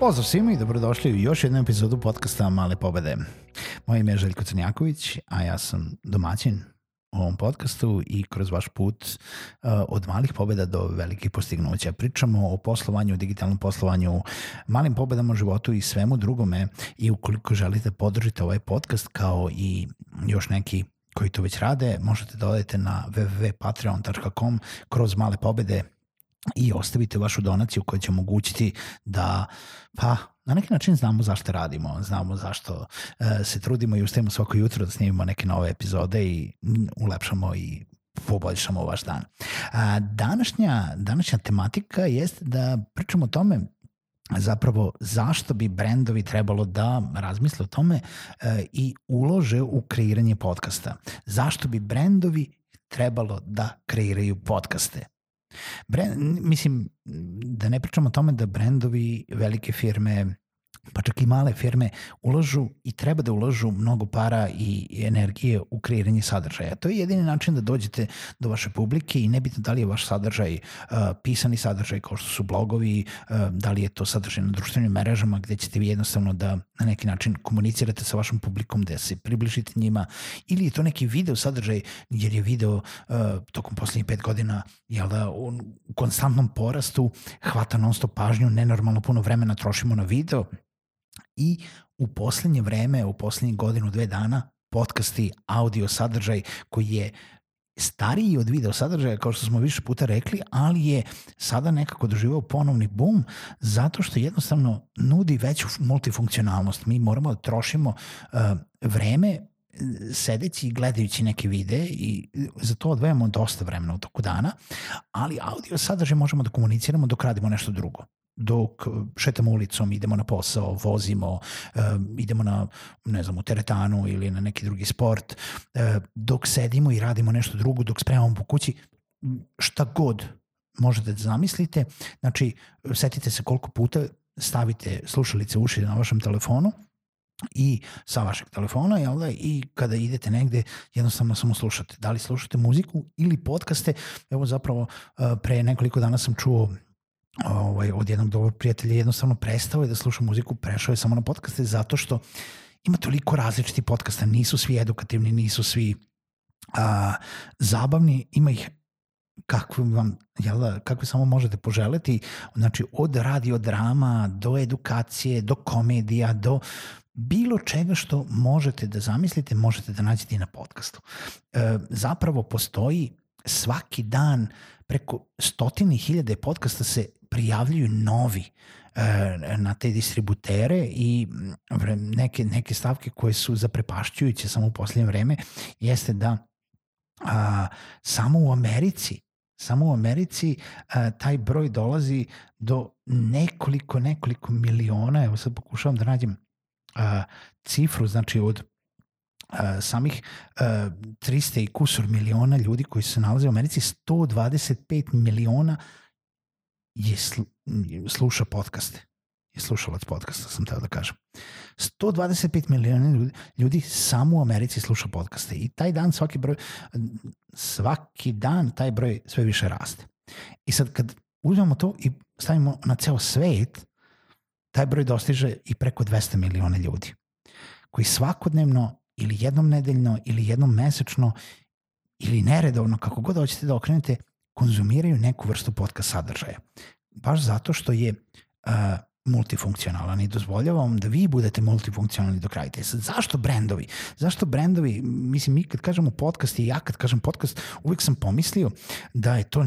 Pozdrav svima i dobrodošli u još jednu epizodu podcasta Male pobede. Moje ime je Željko Crnjaković, a ja sam domaćin u ovom podcastu i kroz vaš put uh, od malih pobeda do velikih postignuća. Pričamo o poslovanju, digitalnom poslovanju, malim pobedama u životu i svemu drugome i ukoliko želite podržite ovaj podcast kao i još neki koji to već rade, možete da odete na www.patreon.com kroz male pobede i ostavite vašu donaciju koja će omogućiti da pa na neki način znamo zašto radimo, znamo zašto e, se trudimo i ustajemo svako jutro da snimimo neke nove epizode i ulepšamo i poboljšamo vaš dan. A, današnja, današnja tematika jeste da pričamo o tome zapravo zašto bi brendovi trebalo da razmisle o tome e, i ulože u kreiranje podcasta. Zašto bi brendovi trebalo da kreiraju podcaste? Brand, mislim, da ne pričamo o tome da brendovi, velike firme, pa čak i male firme ulažu i treba da ulažu mnogo para i energije u kreiranje sadržaja. To je jedini način da dođete do vaše publike i nebitno da li je vaš sadržaj uh, pisani sadržaj kao što su blogovi, uh, da li je to sadržaj na društvenim mrežama gde ćete vi jednostavno da na neki način komunicirate sa vašom publikom, da se približite njima ili je to neki video sadržaj jer je video uh, tokom poslednjih pet godina jel da, u konstantnom porastu hvata non stop pažnju, nenormalno puno vremena trošimo na video i u poslednje vreme, u poslednjih godinu, dve dana, podcasti, audio sadržaj koji je stariji od video sadržaja, kao što smo više puta rekli, ali je sada nekako doživao ponovni boom zato što jednostavno nudi veću multifunkcionalnost. Mi moramo da trošimo uh, vreme sedeći i gledajući neke videe i za to odvajamo dosta vremena u toku dana, ali audio sadržaj možemo da komuniciramo dok radimo nešto drugo dok šetamo ulicom, idemo na posao, vozimo, uh, idemo na, ne znam, u teretanu ili na neki drugi sport, uh, dok sedimo i radimo nešto drugo, dok spremamo po kući, šta god možete da zamislite, znači setite se koliko puta stavite slušalice uši na vašem telefonu i sa vašeg telefona, jel da, i kada idete negde, jednostavno samo slušate. Da li slušate muziku ili podcaste, evo zapravo pre nekoliko dana sam čuo ovaj, od jednog dobrog prijatelja jednostavno prestao je da sluša muziku, prešao je samo na podcaste zato što ima toliko različitih podcasta, nisu svi edukativni, nisu svi a, zabavni, ima ih kakve vam, jel da, kakve samo možete poželeti, znači od radio drama do edukacije, do komedija, do bilo čega što možete da zamislite, možete da nađete i na podcastu. E, zapravo postoji svaki dan preko stotine hiljade podcasta se prijavljuju novi e, na te distributere i neke, neke stavke koje su zaprepašćujuće samo u posljednje vreme jeste da a, samo u Americi samo u Americi a, taj broj dolazi do nekoliko, nekoliko miliona, evo sad pokušavam da nađem a, cifru, znači od a, samih a, 300 i kusur miliona ljudi koji se nalaze u Americi, 125 miliona je sl sluša podcaste. Je slušalac podcasta, sam teo da kažem. 125 miliona ljudi, ljudi samo u Americi sluša podcaste i taj dan svaki broj, svaki dan taj broj sve više raste. I sad kad uzmemo to i stavimo na ceo svet, taj broj dostiže i preko 200 miliona ljudi koji svakodnevno ili jednom nedeljno ili jednom mesečno ili neredovno, kako god hoćete da okrenete, konzumiraju neku vrstu podcast sadržaja. Baš zato što je uh, multifunkcionalan i dozvoljava vam da vi budete multifunkcionalni do kraja. Te sad, zašto brendovi? Zašto brendovi? Mislim, mi kad kažemo podcast i ja kad kažem podcast, uvek sam pomislio da je to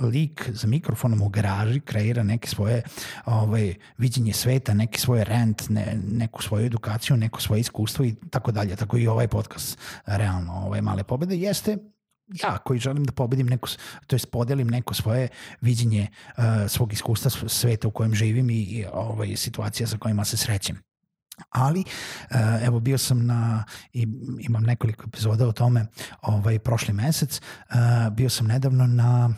lik za mikrofonom u garaži kreira neke svoje ovaj, viđenje sveta, neki svoj rent, ne, neku svoju edukaciju, neko svoje iskustvo i tako dalje. Tako i ovaj podcast, realno, ovaj male pobede, jeste ja koji želim da pobedim neko, to jest podelim neko svoje viđenje uh, svog iskustva sveta u kojem živim i, i ovaj, situacija sa kojima se srećem. Ali, uh, evo, bio sam na, i imam nekoliko epizoda o tome ovaj, prošli mesec, uh, bio sam nedavno na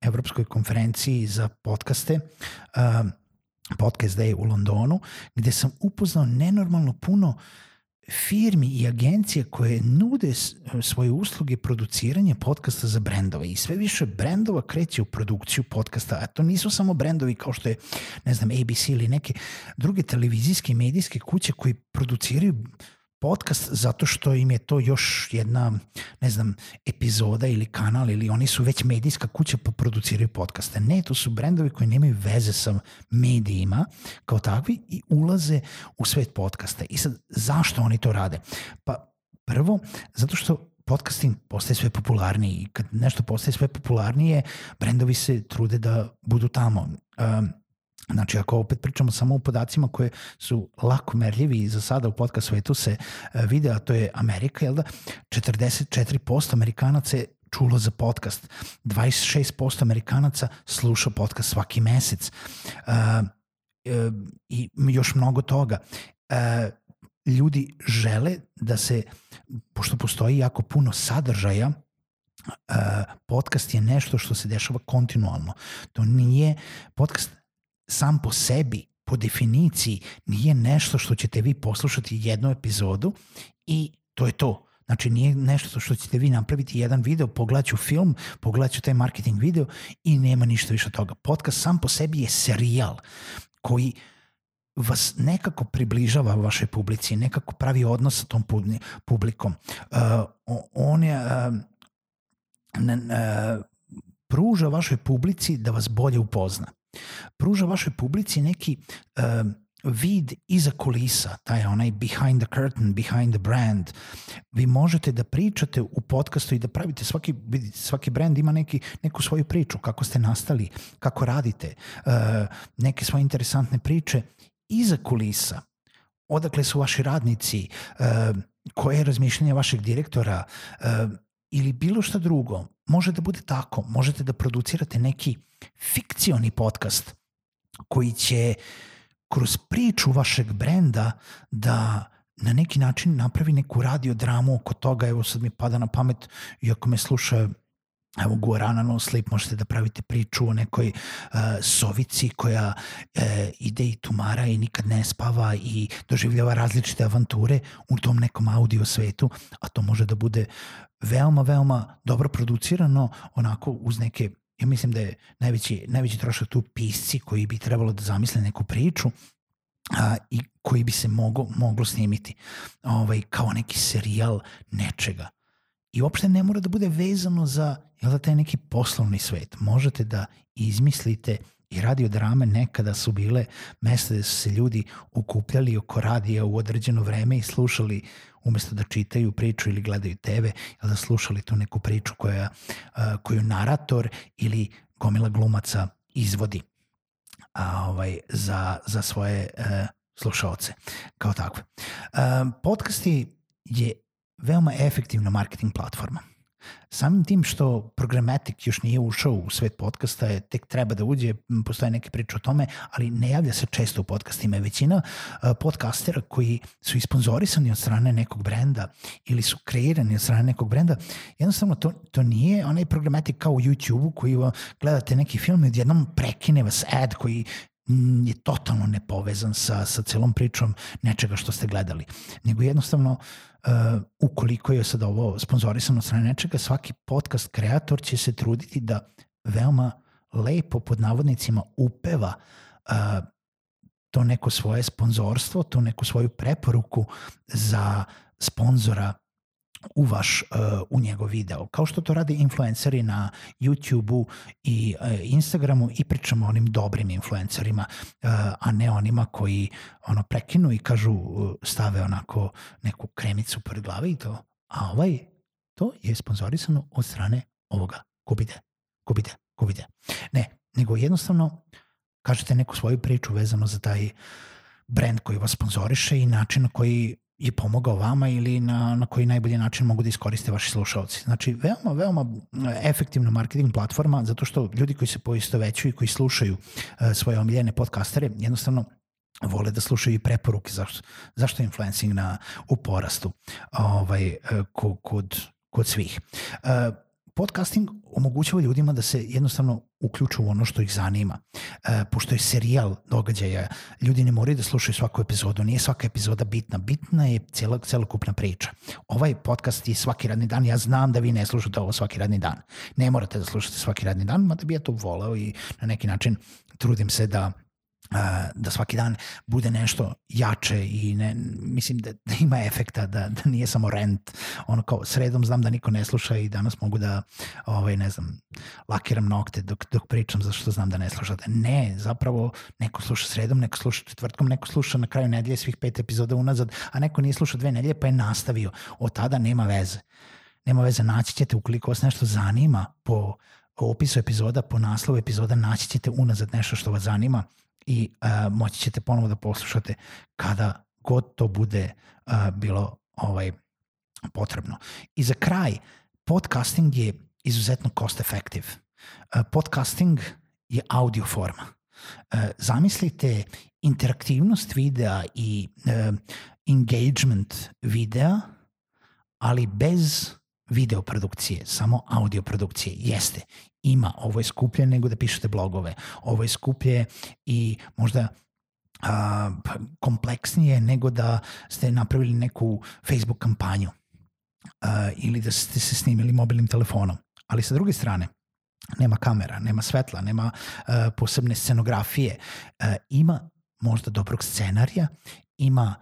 Evropskoj konferenciji za podcaste, Podcast Day u Londonu, gde sam upoznao nenormalno puno uh, firmi i agencije koje nude svoje usluge produciranja podcasta za brendove. I sve više brendova kreće u produkciju podcasta, a to nisu samo brendovi kao što je, ne znam, ABC ili neke druge televizijske i medijske kuće koji produciraju podcast zato što im je to još jedna, ne znam, epizoda ili kanal ili oni su već medijska kuća pa produciraju podcaste. Ne, to su brendovi koji nemaju veze sa medijima kao takvi i ulaze u svet podcasta. I sad, zašto oni to rade? Pa prvo, zato što podcasting postaje sve popularniji i kad nešto postaje sve popularnije, brendovi se trude da budu tamo. Um, Znači, ako opet pričamo samo o podacima koje su lako merljivi i za sada u podcast svetu se e, vide, a to je Amerika, jel da? 44% Amerikanaca je čulo za podcast. 26% Amerikanaca sluša podcast svaki mesec. Uh, uh, I još mnogo toga. Ljudi žele da se, pošto postoji jako puno sadržaja, podcast je nešto što se dešava kontinualno. To nije, podcast sam po sebi, po definiciji, nije nešto što ćete vi poslušati jednu epizodu i to je to. Znači nije nešto što ćete vi napraviti jedan video, pogledat film, pogledat taj marketing video i nema ništa više od toga. Podcast sam po sebi je serijal koji vas nekako približava vašoj publici, nekako pravi odnos sa tom publikom. Uh, on je uh, uh, pruža vašoj publici da vas bolje upozna pruža vašoj publici neki uh, vid iza kulisa, taj onaj behind the curtain, behind the brand. Vi možete da pričate u podcastu i da pravite svaki, svaki brand ima neki, neku svoju priču, kako ste nastali, kako radite, uh, neke svoje interesantne priče iza kulisa. Odakle su vaši radnici, uh, koje je razmišljanje vašeg direktora uh, ili bilo šta drugo. Može da bude tako. Možete da producirate neki fikcioni podcast koji će kroz priču vašeg brenda da na neki način napravi neku radio dramu oko toga, evo sad mi pada na pamet, iako me sluša evo Guarana No Sleep, možete da pravite priču o nekoj uh, sovici koja uh, ide i tumara i nikad ne spava i doživljava različite avanture u tom nekom audio svetu, a to može da bude veoma, veoma dobro producirano, onako uz neke ja mislim da je najveći, najveći trošak tu pisci koji bi trebalo da zamisle neku priču a, i koji bi se mogo, moglo snimiti ovaj, kao neki serijal nečega. I uopšte ne mora da bude vezano za jel da, taj neki poslovni svet. Možete da izmislite i radio drame nekada su bile mesta gde su se ljudi ukupljali oko radija u određeno vreme i slušali umesto da čitaju priču ili gledaju TV, ili da slušali tu neku priču koja, koju narator ili gomila glumaca izvodi a, ovaj, za, za svoje uh, slušaoce kao takve. Uh, podcasti je veoma efektivna marketing platforma. Samim tim što Programmatic još nije ušao u svet podcasta, tek treba da uđe, postoje neke priče o tome, ali ne javlja se često u podcastima. Većina uh, podcastera koji su isponzorisani od strane nekog brenda ili su kreirani od strane nekog brenda, jednostavno to, to nije onaj Programmatic kao u YouTube-u koji gledate neki film i odjednom prekine vas ad koji je totalno nepovezan sa, sa celom pričom nečega što ste gledali. Nego jednostavno, uh, ukoliko je sad ovo sponzorisano od strane nečega, svaki podcast kreator će se truditi da veoma lepo pod navodnicima upeva uh, to neko svoje sponzorstvo, to neku svoju preporuku za sponzora u vaš, uh, u njegov video. Kao što to rade influenceri na YouTube-u i uh, Instagramu i pričamo onim dobrim influencerima, uh, a ne onima koji ono prekinu i kažu stave onako neku kremicu pored glave i to. A ovaj, to je sponzorisano od strane ovoga. Kupite, kupite, kupite. Ne, nego jednostavno kažete neku svoju priču vezano za taj brand koji vas sponzoriše i način na koji je pomogao vama ili na, na koji najbolji način mogu da iskoriste vaši slušalci. Znači, veoma, veoma efektivna marketing platforma, zato što ljudi koji se poisto veću i koji slušaju uh, svoje omiljene podcastere, jednostavno vole da slušaju i preporuke zašto, zašto je influencing na, u porastu ovaj, e, kod, kod, svih. Podcasting omogućava ljudima da se jednostavno uključu u ono što ih zanima. E, pošto je serijal događaja, ljudi ne moraju da slušaju svaku epizodu, nije svaka epizoda bitna, bitna je cijela, celokupna priča. Ovaj podcast je svaki radni dan, ja znam da vi ne slušate ovo svaki radni dan. Ne morate da slušate svaki radni dan, mada bi ja to voleo i na neki način trudim se da da svaki dan bude nešto jače i ne, mislim da, da ima efekta, da, da nije samo rent. Ono kao sredom znam da niko ne sluša i danas mogu da, ovaj, ne znam, lakiram nokte dok, dok pričam zašto znam da ne slušate. Ne, zapravo neko sluša sredom, neko sluša četvrtkom, neko sluša na kraju nedelje svih pet epizoda unazad, a neko nije slušao dve nedelje pa je nastavio. Od tada nema veze. Nema veze, naći ćete ukoliko vas nešto zanima po opisu epizoda, po naslovu epizoda, naći ćete unazad nešto što vas zanima i uh, moći ćete ponovo da poslušate kada god to bude uh, bilo ovaj potrebno. I za kraj, podcasting je izuzetno cost effective. Uh, podcasting je audio forma. Uh, zamislite interaktivnost videa i uh, engagement videa, ali bez video produkcije, samo audio produkcije. Jeste, ima, ovo je skuplje nego da pišete blogove, ovo je skuplje i možda a, kompleksnije nego da ste napravili neku Facebook kampanju a, ili da ste se snimili mobilnim telefonom. Ali sa druge strane, nema kamera, nema svetla, nema a, posebne scenografije, a, ima možda dobrog scenarija, ima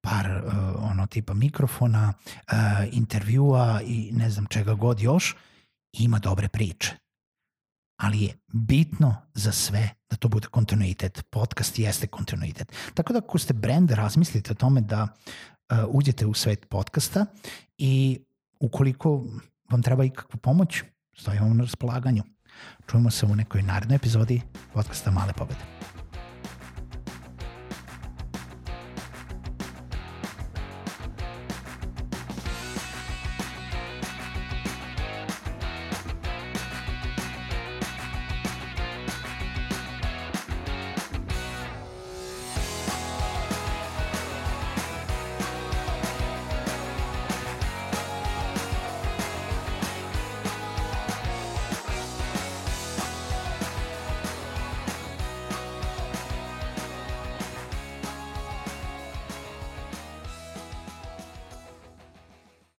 par uh, ono tipa mikrofona, uh, intervjua i ne znam čega god još, ima dobre priče. Ali je bitno za sve da to bude kontinuitet. Podcast jeste kontinuitet. Tako da ako ste brand, razmislite o tome da uh, uđete u svet podcasta i ukoliko vam treba ikakva pomoć, stojimo na raspolaganju. Čujemo se u nekoj narednoj epizodi podcasta Male pobede.